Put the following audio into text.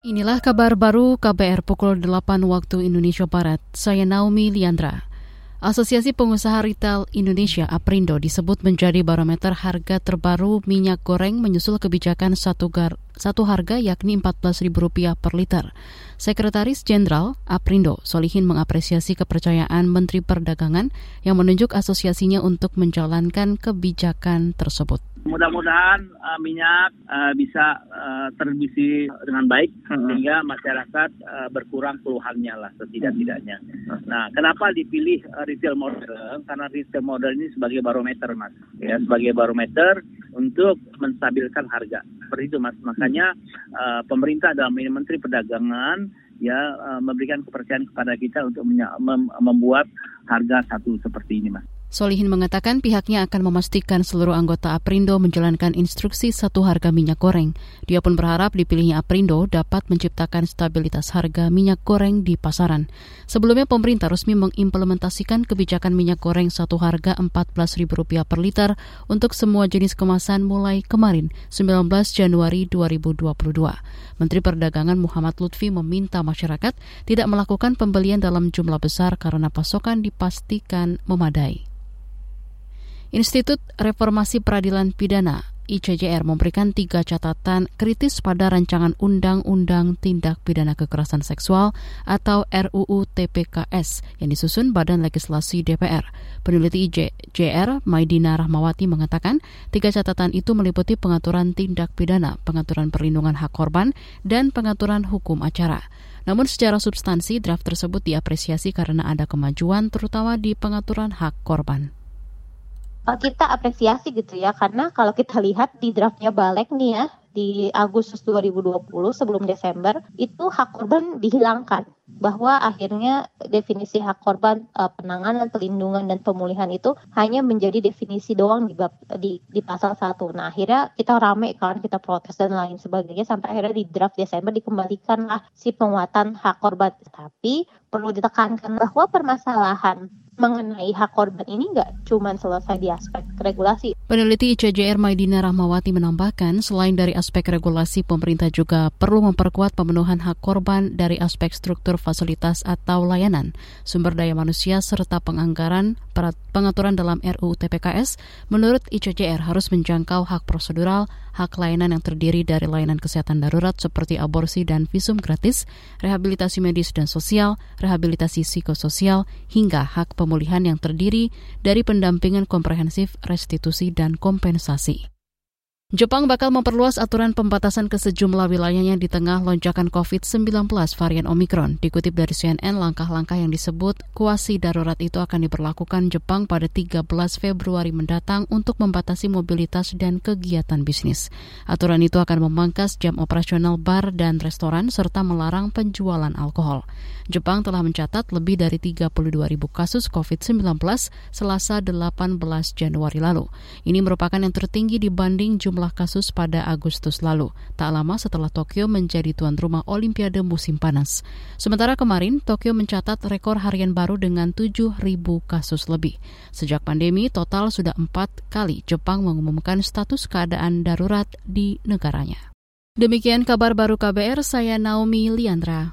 Inilah kabar baru KBR pukul 8 waktu Indonesia Barat. Saya Naomi Liandra. Asosiasi Pengusaha Retail Indonesia APRINDO disebut menjadi barometer harga terbaru minyak goreng menyusul kebijakan satu, gar, satu harga yakni Rp14.000 per liter. Sekretaris Jenderal APRINDO Solihin mengapresiasi kepercayaan Menteri Perdagangan yang menunjuk asosiasinya untuk menjalankan kebijakan tersebut. Mudah-mudahan uh, minyak uh, bisa uh, terdistribusi dengan baik hmm. sehingga masyarakat uh, berkurang keluhannya lah setidak-tidaknya. Hmm. Nah, kenapa dipilih uh, retail model? Karena retail model ini sebagai barometer, Mas. Ya, sebagai barometer untuk menstabilkan harga. Seperti itu, Mas. Makanya uh, pemerintah dalam ini Menteri Perdagangan ya uh, memberikan kepercayaan kepada kita untuk mem membuat harga satu seperti ini, Mas. Solihin mengatakan pihaknya akan memastikan seluruh anggota Aprindo menjalankan instruksi satu harga minyak goreng. Dia pun berharap dipilihnya Aprindo dapat menciptakan stabilitas harga minyak goreng di pasaran. Sebelumnya pemerintah resmi mengimplementasikan kebijakan minyak goreng satu harga Rp14.000 per liter untuk semua jenis kemasan mulai kemarin 19 Januari 2022. Menteri Perdagangan Muhammad Lutfi meminta masyarakat tidak melakukan pembelian dalam jumlah besar karena pasokan dipastikan memadai. Institut Reformasi Peradilan Pidana ICJR memberikan tiga catatan kritis pada rancangan Undang-Undang Tindak Pidana Kekerasan Seksual atau RUU TPKS yang disusun Badan Legislasi DPR. Peneliti ICJR, Maidina Rahmawati mengatakan tiga catatan itu meliputi pengaturan tindak pidana, pengaturan perlindungan hak korban, dan pengaturan hukum acara. Namun secara substansi draft tersebut diapresiasi karena ada kemajuan terutama di pengaturan hak korban. Eh, kita apresiasi gitu ya karena kalau kita lihat di draftnya Balek nih ya di Agustus 2020 sebelum Desember itu hak korban dihilangkan bahwa akhirnya definisi hak korban uh, penanganan pelindungan dan pemulihan itu hanya menjadi definisi doang di di, di pasal satu. Nah akhirnya kita rame kan kita protes dan lain sebagainya sampai akhirnya di draft Desember dikembalikanlah si penguatan hak korban. Tapi perlu ditekankan bahwa permasalahan mengenai hak korban ini nggak cuma selesai di aspek regulasi. Peneliti ICJR Maidina Rahmawati menambahkan, selain dari aspek regulasi, pemerintah juga perlu memperkuat pemenuhan hak korban dari aspek struktur fasilitas atau layanan, sumber daya manusia, serta penganggaran pengaturan dalam RUU TPKS. Menurut ICJR harus menjangkau hak prosedural, hak layanan yang terdiri dari layanan kesehatan darurat seperti aborsi dan visum gratis, rehabilitasi medis dan sosial, rehabilitasi psikososial, hingga hak pemulihan pemulihan yang terdiri dari pendampingan komprehensif, restitusi, dan kompensasi. Jepang bakal memperluas aturan pembatasan ke sejumlah wilayahnya di tengah lonjakan COVID-19 varian Omikron. Dikutip dari CNN, langkah-langkah yang disebut kuasi darurat itu akan diberlakukan Jepang pada 13 Februari mendatang untuk membatasi mobilitas dan kegiatan bisnis. Aturan itu akan memangkas jam operasional bar dan restoran serta melarang penjualan alkohol. Jepang telah mencatat lebih dari 32 ribu kasus COVID-19 selasa 18 Januari lalu. Ini merupakan yang tertinggi dibanding jumlah jumlah kasus pada Agustus lalu, tak lama setelah Tokyo menjadi tuan rumah Olimpiade musim panas. Sementara kemarin, Tokyo mencatat rekor harian baru dengan 7.000 kasus lebih. Sejak pandemi, total sudah empat kali Jepang mengumumkan status keadaan darurat di negaranya. Demikian kabar baru KBR, saya Naomi Liandra.